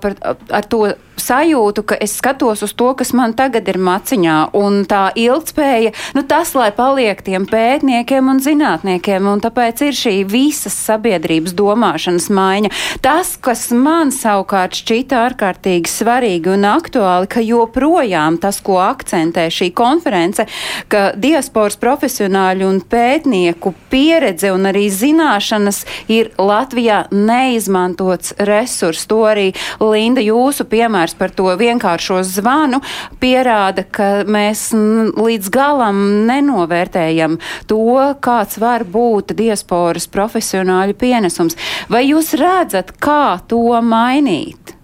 par, ar to sajūtu, ka es skatos uz to, kas man tagad ir maciņā, un tā ilgspēja, nu tas, lai paliek tiem pētniekiem un zinātniekiem, un tāpēc ir šī visas sabiedrības domāšanas maiņa. Tas, kas man savukārt šķita ārkārtīgi svarīgi un aktuāli, ka joprojām tas, ko akcentē šī konference, ka diasporas profesionāļu un pētnieku pieredze un arī zināšanas ir Latvijā neizmantots resurs. To arī Linda jūsu piemērs piemērs par to vienkāršo zvanu pierāda, ka mēs līdz galam nenovērtējam to, kāds var būt diasporas profesionāļu pienesums. Vai jūs redzat, kā to mainīt?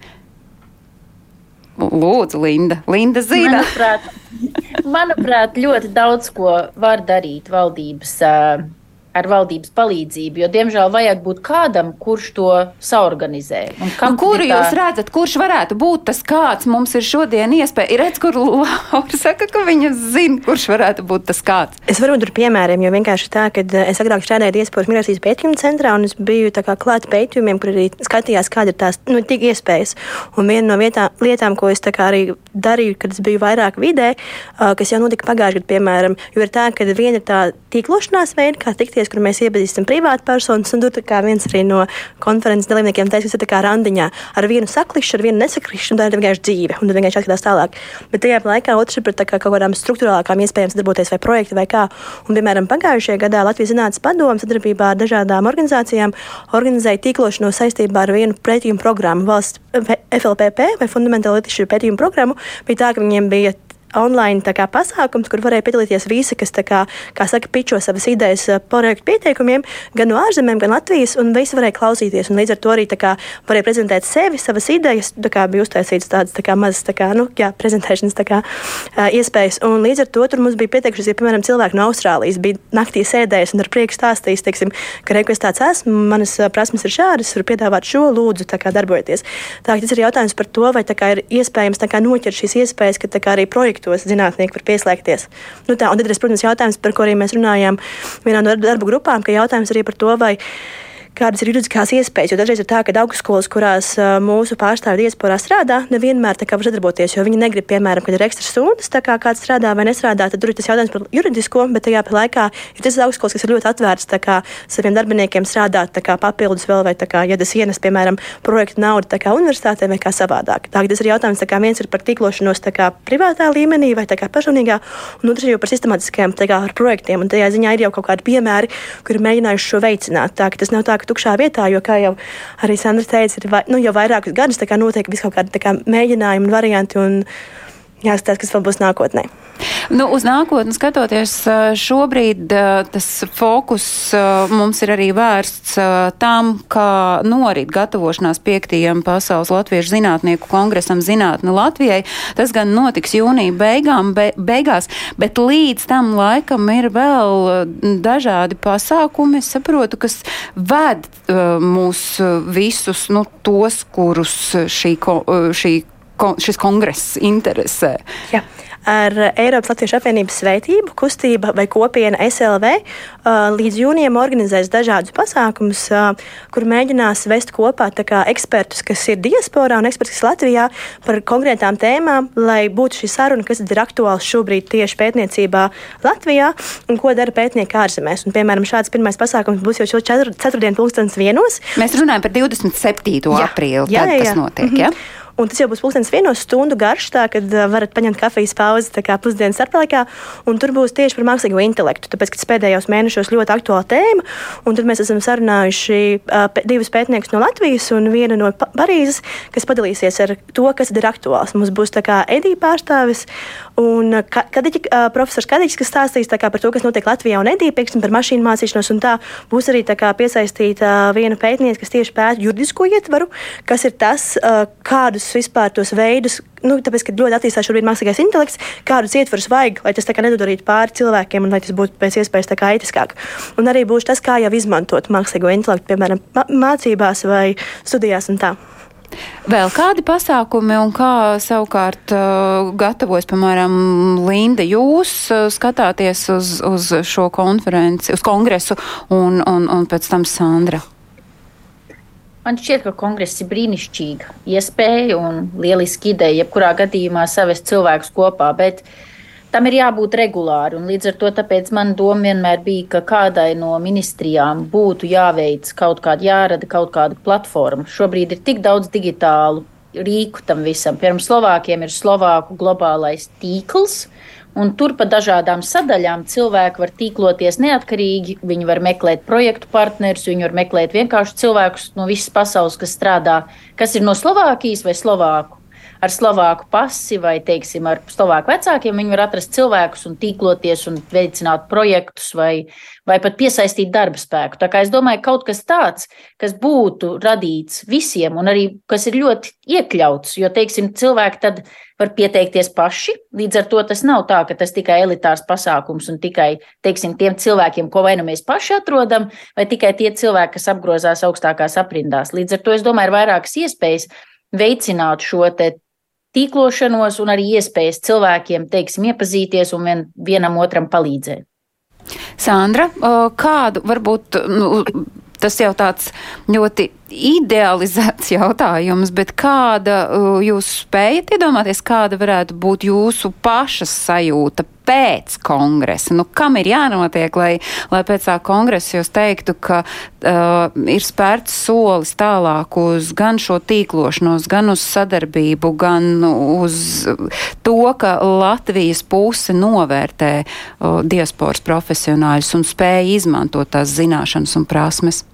Lūdzu, Linda. Linda zina. Manuprāt, manuprāt, ļoti daudz ko var darīt valdības uh, ar valdības palīdzību, jo, diemžēl, vajag būt kādam, kurš to saorganizē. Nu, kuru tā... jūs redzat, kurš varētu būt tas kāds? Mums ir šodien iespēja. Ir redz, kur Laura saka, ka viņa zina, kurš varētu būt tas kāds. Es varu tur piemēriem, jo vienkārši tā, ka eh, es agrāk strādāju diasporas migrācijas pētījuma centrā, un es biju klāt pētījumiem, kur arī skatījās, kāda ir tās nu, tik iespējas. Un viena no vietā, lietām, ko es arī darīju, kad es biju vairāk vidē, uh, kas jau notika pagājušajā gadā, piemēram, jo ir tā, ka viena ir tā tīklošanās veida, kā tikties tikties, kur mēs iepazīstam privātpersonas. Un tur viens arī no konferences dalībniekiem teica, ka tas ir kā randiņā ar vienu saklišu, ar vienu nesaklišu, un tā ir vienkārši dzīve. Un tad vienkārši atskatās tālāk. Bet tajā laikā otrs ir par kā kaut kādām struktūrālākām iespējām sadarboties vai projekti vai kā. Un, piemēram, pagājušajā gadā Latvijas Zinātnes padomu sadarbībā ar dažādām organizācijām organizēja tīklošanos saistībā ar vienu pētījumu programmu valsts FLPP vai fundamentālu lietušu pētījumu programmu. Bija tā, ka viņiem bija online kā, pasākums, kur varēja piedalīties visi, kas, kā, kā saka, pičo savas idejas projektu pieteikumiem, gan no ārzemēm, gan Latvijas, un visi varēja klausīties. Līdz ar to arī kā, varēja prezentēt sevi, savas idejas. Kā, bija uztaisīts tādas tā kā, mazas tā kā, nu, jā, prezentēšanas tā kā, iespējas. Un līdz ar to tur mums bija pieteikušies, ja, piemēram, cilvēki no Austrālijas bija naktī sēdējis un ar prieku stāstījis, teiksim, ka reku es tāds esmu, manas prasmes ir šādas, varu piedāvāt šo, lūdzu, kā, darbojieties. Tā, tas ir jautājums par to, vai kā, ir iespējams kā, noķert šīs iespējas, ka kā, arī projekti projektos zinātnieki var pieslēgties. Nu, tā, un tad ir, protams, jautājums, par ko arī mēs runājām vienā no darba grupām, ka jautājums arī par to, vai kādas ir juridiskās iespējas. Jo dažreiz ir tā, ka augstskolas, kurās mūsu pārstāvji diasporā strādā, nevienmēr var sadarboties, jo viņi negrib, piemēram, kad ir ekstra stundas, kā kāds strādā vai nestrādā, tad tur ir tas jautājums par juridisko, bet tajā laikā ir tas augstskolas, kas ir ļoti atvērts kā, saviem darbiniekiem strādāt kā, papildus vēl, vai kā, ja tas ienes, piemēram, projektu naudu kā, universitātē vai kā savādāk. Tā, tas ir jautājums, kā viens ir par tīklošanos kā, privātā līmenī vai kā, personīgā, un otrs ir jau par sistemātiskiem kā, projektiem. Un tajā ziņā ir jau kaut kādi piemēri, kuri mēģinājuši šo veicināt. Tā, tas nav tā, ka tukšā vietā, jo, kā jau arī Sandra teica, ir vai, nu, jau vairākus gadus notiek vis kaut kādi kā, mēģinājumi un varianti. Un, jāskatās, kas vēl būs nākotnē. Nu, uz nākotni skatoties, šobrīd tas fokus mums ir arī vērsts tam, kā norit gatavošanās piektajam pasaules latviešu zinātnieku kongresam zinātne Latvijai. Tas gan notiks jūnija beigām, be, beigās, bet līdz tam laikam ir vēl dažādi pasākumi, es saprotu, kas ved mūs visus, nu, tos, kurus šī, šī šis kongress interesē? Jā ar Eiropas Latviešu apvienības svētību, kustība vai kopiena SLV līdz jūnijam organizēs dažādus pasākumus, kur mēģinās vest kopā kā, ekspertus, kas ir diasporā un ekspertus, kas ir Latvijā par konkrētām tēmām, lai būtu šī saruna, kas ir aktuāls šobrīd tieši pētniecībā Latvijā un ko dara pētnieki ārzemēs. Un, piemēram, šāds pirmais pasākums būs jau šo ceturtdienu pulkstenis vienos. Mēs runājam par 27. aprīli, jā, jā, jā. tas notiek. Mm -hmm. ja? Un tas jau būs pusdienas vienos stundu garš, tā kad varat paņemt kafijas pauzi pusdienas starplaikā. Tur būs tieši par mākslīgo intelektu, tāpēc, ka tas pēdējos mēnešos ļoti aktuāla tēma. Tur mēs esam sarunājuši divus pētniekus no Latvijas un vienu no Parīzes, kas padalīsies ar to, kas ir aktuāls. Mums būs Edija pārstāvis un Kadiķi, profesors Kadiķis, kas stāstīs par to, kas notiek Latvijā un Edija, pieksim, par mašīnu mācīšanos. Tā būs arī tā piesaistīta viena pētniece, kas tieši pēta juridisko ietvaru, kas ir tas, kādus vispār tos veidus, nu, tāpēc, ka ļoti attīstās šobrīd mākslīgais intelekts, kādus ietvarus vajag, lai tas nedarītu pāri cilvēkiem un lai tas būtu pēc iespējas ētiskāk. Un arī būs tas, kā jau izmantot mākslīgo intelektu, piemēram, mācībās vai studijās un tā. Vēl kādi pasākumi un kā savukārt uh, gatavojas, piemēram, Linda, jūs uh, skatāties uz, uz šo konferenci, uz kongresu un, un, un pēc tam Sandra? Man šķiet, ka kongress ir brīnišķīga iespēja un lieliski ideja, jebkurā gadījumā savest cilvēkus kopā, bet tam ir jābūt regulāri. Līdz ar to man doma vienmēr bija, ka kādai no ministrijām būtu jāveic kaut kāda, jārada kaut kāda platforma. Šobrīd ir tik daudz digitālu rīku tam visam. Piemēram, Slovākiem ir Slovāku globālais tīkls. Un tur pa dažādām sadaļām cilvēki var tīkloties neatkarīgi. Viņi var meklēt projektu partnerus, viņi var meklēt vienkārši cilvēkus no visas pasaules, kas strādā, kas ir no Slovākijas vai Slovāku ar slovāku pasi vai, teiksim, ar slovāku vecākiem, viņi var atrast cilvēkus un tīkloties un veicināt projektus vai, vai pat piesaistīt darba spēku. Tā kā es domāju, kaut kas tāds, kas būtu radīts visiem un arī kas ir ļoti iekļauts, jo, teiksim, cilvēki tad var pieteikties paši. Līdz ar to tas nav tā, ka tas tikai elitārs pasākums un tikai, teiksim, tiem cilvēkiem, ko vai nu mēs paši atrodam, vai tikai tie cilvēki, kas apgrozās augstākās aprindās. Līdz ar to es domāju, ir vairākas iespējas veicināt šo tīklošanos un arī iespējas cilvēkiem, teiksim, iepazīties un vien, vienam otram palīdzēt. Sandra, kādu varbūt nu, tas jau tāds ļoti idealizēts jautājums, bet kāda uh, jūs spējat iedomāties, kāda varētu būt jūsu pašas sajūta pēc kongresa? Nu, kam ir jānotiek, lai, lai pēc tā kongresa jūs teiktu, ka uh, ir spērts solis tālāk uz gan šo tīklošanos, gan uz sadarbību, gan uz to, ka Latvijas puse novērtē uh, diasporas profesionāļus un spēja izmantot tās zināšanas un prasmes?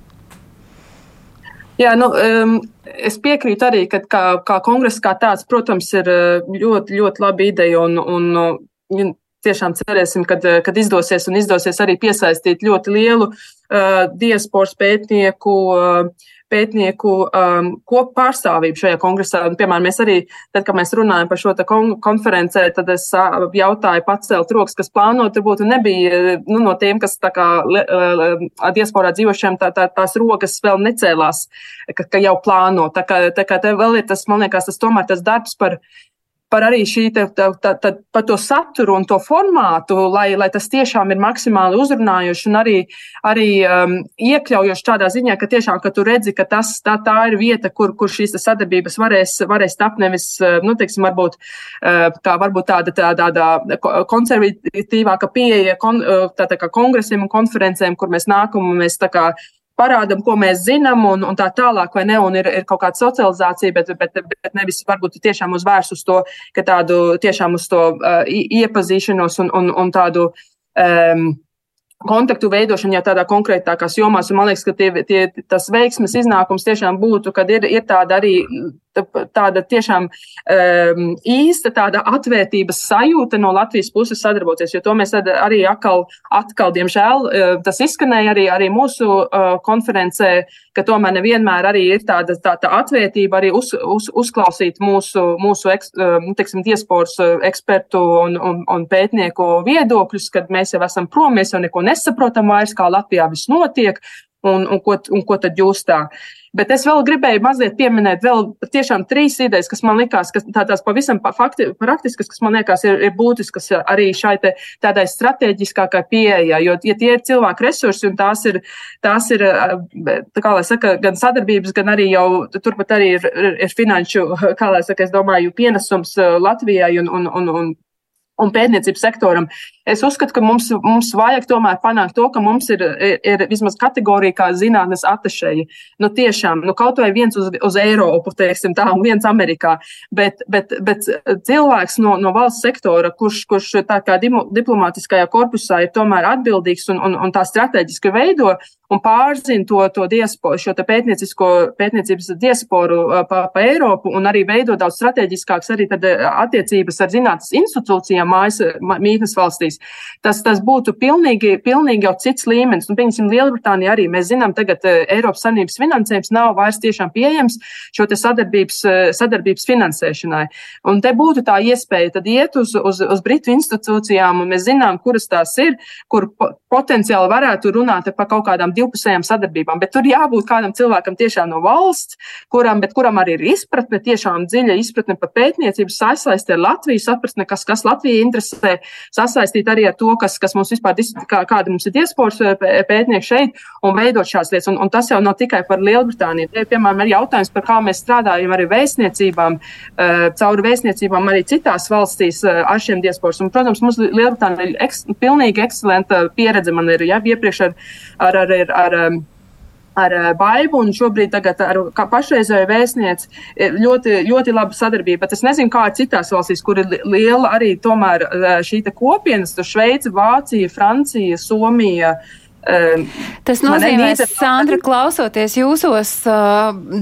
Jā, nu, um, es piekrītu arī, ka kā, kā kongress kā tāds, protams, ir uh, ļoti, ļoti laba ideja un, un, un tiešām cerēsim, ka kad izdosies un izdosies arī piesaistīt ļoti lielu uh, diasporas pētnieku, uh, pētnieku um, kopu pārstāvību šajā kongresā. Un, piemēram, mēs arī, tad, kad mēs runājam par šo kon konferencē, tad es uh, jautāju pacelt rokas, kas plāno, tur būtu nebija nu, no tiem, kas tā kā uh, diasporā dzīvošiem, tā, tā, tās rokas vēl necēlās, ka, ka jau plāno. Tā kā, tā kā te vēl ir tas, man liekas, tas tomēr tas darbs par par arī šī te, tā, tā, tā, par to saturu un to formātu, lai, lai tas tiešām ir maksimāli uzrunājoši un arī, arī um, iekļaujoši tādā ziņā, ka tiešām, ka tu redzi, ka tas, tā, tā ir vieta, kur, kur šīs sadarbības varēs, varēs tapt nevis, uh, nu, teiksim, varbūt, uh, kā varbūt tāda, tāda, tāda konservatīvāka pieeja kon, uh, tā, tā kongresiem un konferencēm, kur mēs nākam un mēs tā kā parādam, ko mēs zinām, un, un tā tālāk, vai ne, un ir, ir kaut kāda socializācija, bet, bet, bet nevis varbūt tiešām uz vērst uz to, ka tādu tiešām uz to uh, iepazīšanos un, un, un tādu. Um, kontaktu veidošana jau tādā konkrētākās jomās, man liekas, ka tie, tie, tas veiksmes iznākums tiešām būtu, kad ir, ir tāda arī tāda tiešām um, īsta tāda atvērtības sajūta no Latvijas puses sadarboties, jo to mēs arī atkal, atkal diemžēl, uh, tas izskanēja arī, arī mūsu uh, konferencē, ka tomēr nevienmēr arī ir tāda, tāda atvērtība arī uz, uz, uzklausīt mūsu, mūsu eks, uh, teiksim, diasporas ekspertu un, un, un pētnieku viedokļus, kad mēs jau esam prom, mēs jau neko nesaprotam vairs, kā Latvijā viss notiek un, un, ko, un ko tad jūs tā. Bet es vēl gribēju mazliet pieminēt vēl tiešām trīs idejas, kas man likās, ka tādās pavisam fakti, praktiskas, kas man liekas ir, ir būtiskas arī šai te, tādai strateģiskākai pieejai, jo ja tie ir cilvēku resursi un tās ir, tās ir, kā lai saka, gan sadarbības, gan arī jau turpat arī ir, ir, ir finanšu, kā lai saka, es domāju, pienesums Latvijai un, un, un, un un pētniecības sektoram. Es uzskatu, ka mums, mums vajag tomēr panākt to, ka mums ir, ir, ir vismaz kategorija kā zinātnes atašeji. Nu, tiešām, nu, kaut vai viens uz, uz Eiropu, teiksim tā, un viens Amerikā, bet, bet, bet cilvēks no, no valsts sektora, kurš, kurš tā kā diplomātiskajā korpusā ir tomēr atbildīgs un, un, un tā strateģiski veido un pārzina to, to diasporu, šo pētniecības diasporu pa, pa Eiropu un arī veido daudz strateģiskākas arī attiecības ar zinātnes institūcijām mājas, mītnes valstīs. Tas, tas būtu pilnīgi, pilnīgi jau cits līmenis. Un, piemēram, Lielbritānija arī mēs zinām, tagad eh, Eiropas Savienības finansējums nav vairs tiešām pieejams šo sadarbības, eh, sadarbības finansēšanai. Un te būtu tā iespēja tad iet uz, uz, uz Britu institūcijām, un mēs zinām, kuras tās ir, kur potenciāli varētu runāt par kaut kādām divpusējām sadarbībām. Bet tur jābūt kādam cilvēkam tiešām no valsts, kuram, kuram arī ir izpratne, tiešām dziļa izpratne par pētniecību, sasaistē ar Latviju, sapratne, kas, kas Latviju interesē, sasaistīt arī ar to, kas, kas mums vispār, kā, kāda mums ir diasporas pētnieki šeit un veidot šādas lietas. Un, un tas jau nav tikai par Lielbritāniju. Te, piemēram, ir jautājums par kā mēs strādājam arī vēstniecībām, cauri vēstniecībām arī citās valstīs ar šiem diasporas. Un, protams, mums Lielbritānija ir eks, pilnīgi ekscelenta pieredze. Man ir jau iepriekš ar, ar, ar, ar, ar ar eh, Baibu un šobrīd ar pašreizējo vēstnieci eh, ļoti, ļoti laba sadarbība. Bet es nezinu, kā citās valstīs, kur ir liela arī tomēr eh, šī kopienas, Šveica, Vācija, Francija, Somija. Uh, Tas nozīmē, ka Sandra, klausoties jūsos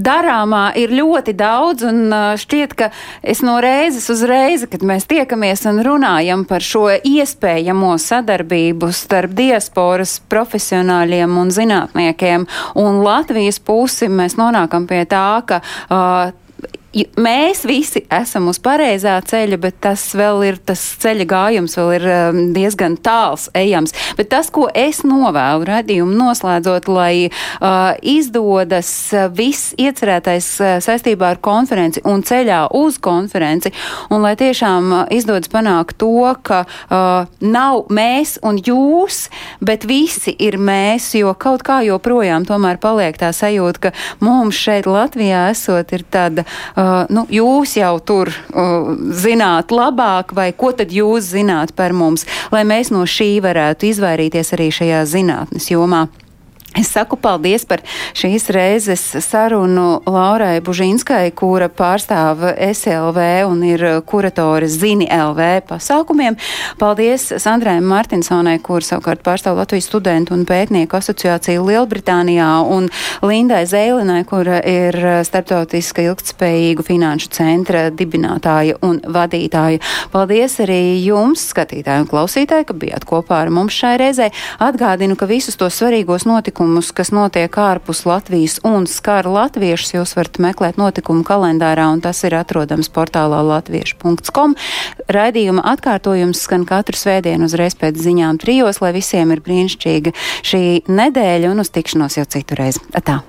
darāmā, ir ļoti daudz, un šķiet, ka es no reizes uz reizi, kad mēs tiekamies un runājam par šo iespējamo sadarbību starp diasporas profesionāļiem un zinātniekiem un Latvijas pusi, mēs nonākam pie tā, ka uh, mēs visi esam uz pareizā ceļa, bet tas vēl ir, tas ceļa gājums vēl ir um, diezgan tāls ejams. Bet tas, ko es novēlu radījumu noslēdzot, lai uh, izdodas viss iecerētais uh, saistībā ar konferenci un ceļā uz konferenci, un lai tiešām uh, izdodas panākt to, ka uh, nav mēs un jūs, bet visi ir mēs, jo kaut kā joprojām tomēr paliek tā sajūta, ka mums šeit Latvijā esot ir tāda, uh, nu, jūs jau tur uh, zināt labāk, vai ko tad jūs zināt par mums, lai mēs no šī varētu izvairīties arī šajā zinātnes jomā. Es saku paldies par šīs reizes sarunu Laurai Bužinskai, kura pārstāv SLV un ir kuratore Zini LV pasākumiem. Paldies Sandrai Martinsonai, kur savukārt pārstāv Latvijas studentu un pētnieku asociāciju Lielbritānijā, un Lindai Zēlinai, kura ir starptautiska ilgtspējīgu finanšu centra dibinātāja un vadītāja. Paldies arī jums, skatītāji un klausītāji, ka bijāt kopā ar mums šai reizē. Atgādinu, ka visus tos svarīgos notikumus notikumus, kas notiek ārpus Latvijas un skar latviešus, jūs varat meklēt notikumu kalendārā, un tas ir atrodams portālā latviešu.com. Raidījuma atkārtojums skan katru svētdienu uzreiz pēc ziņām trijos, lai visiem ir brīnišķīga šī nedēļa un uz tikšanos jau citurreiz. Atā!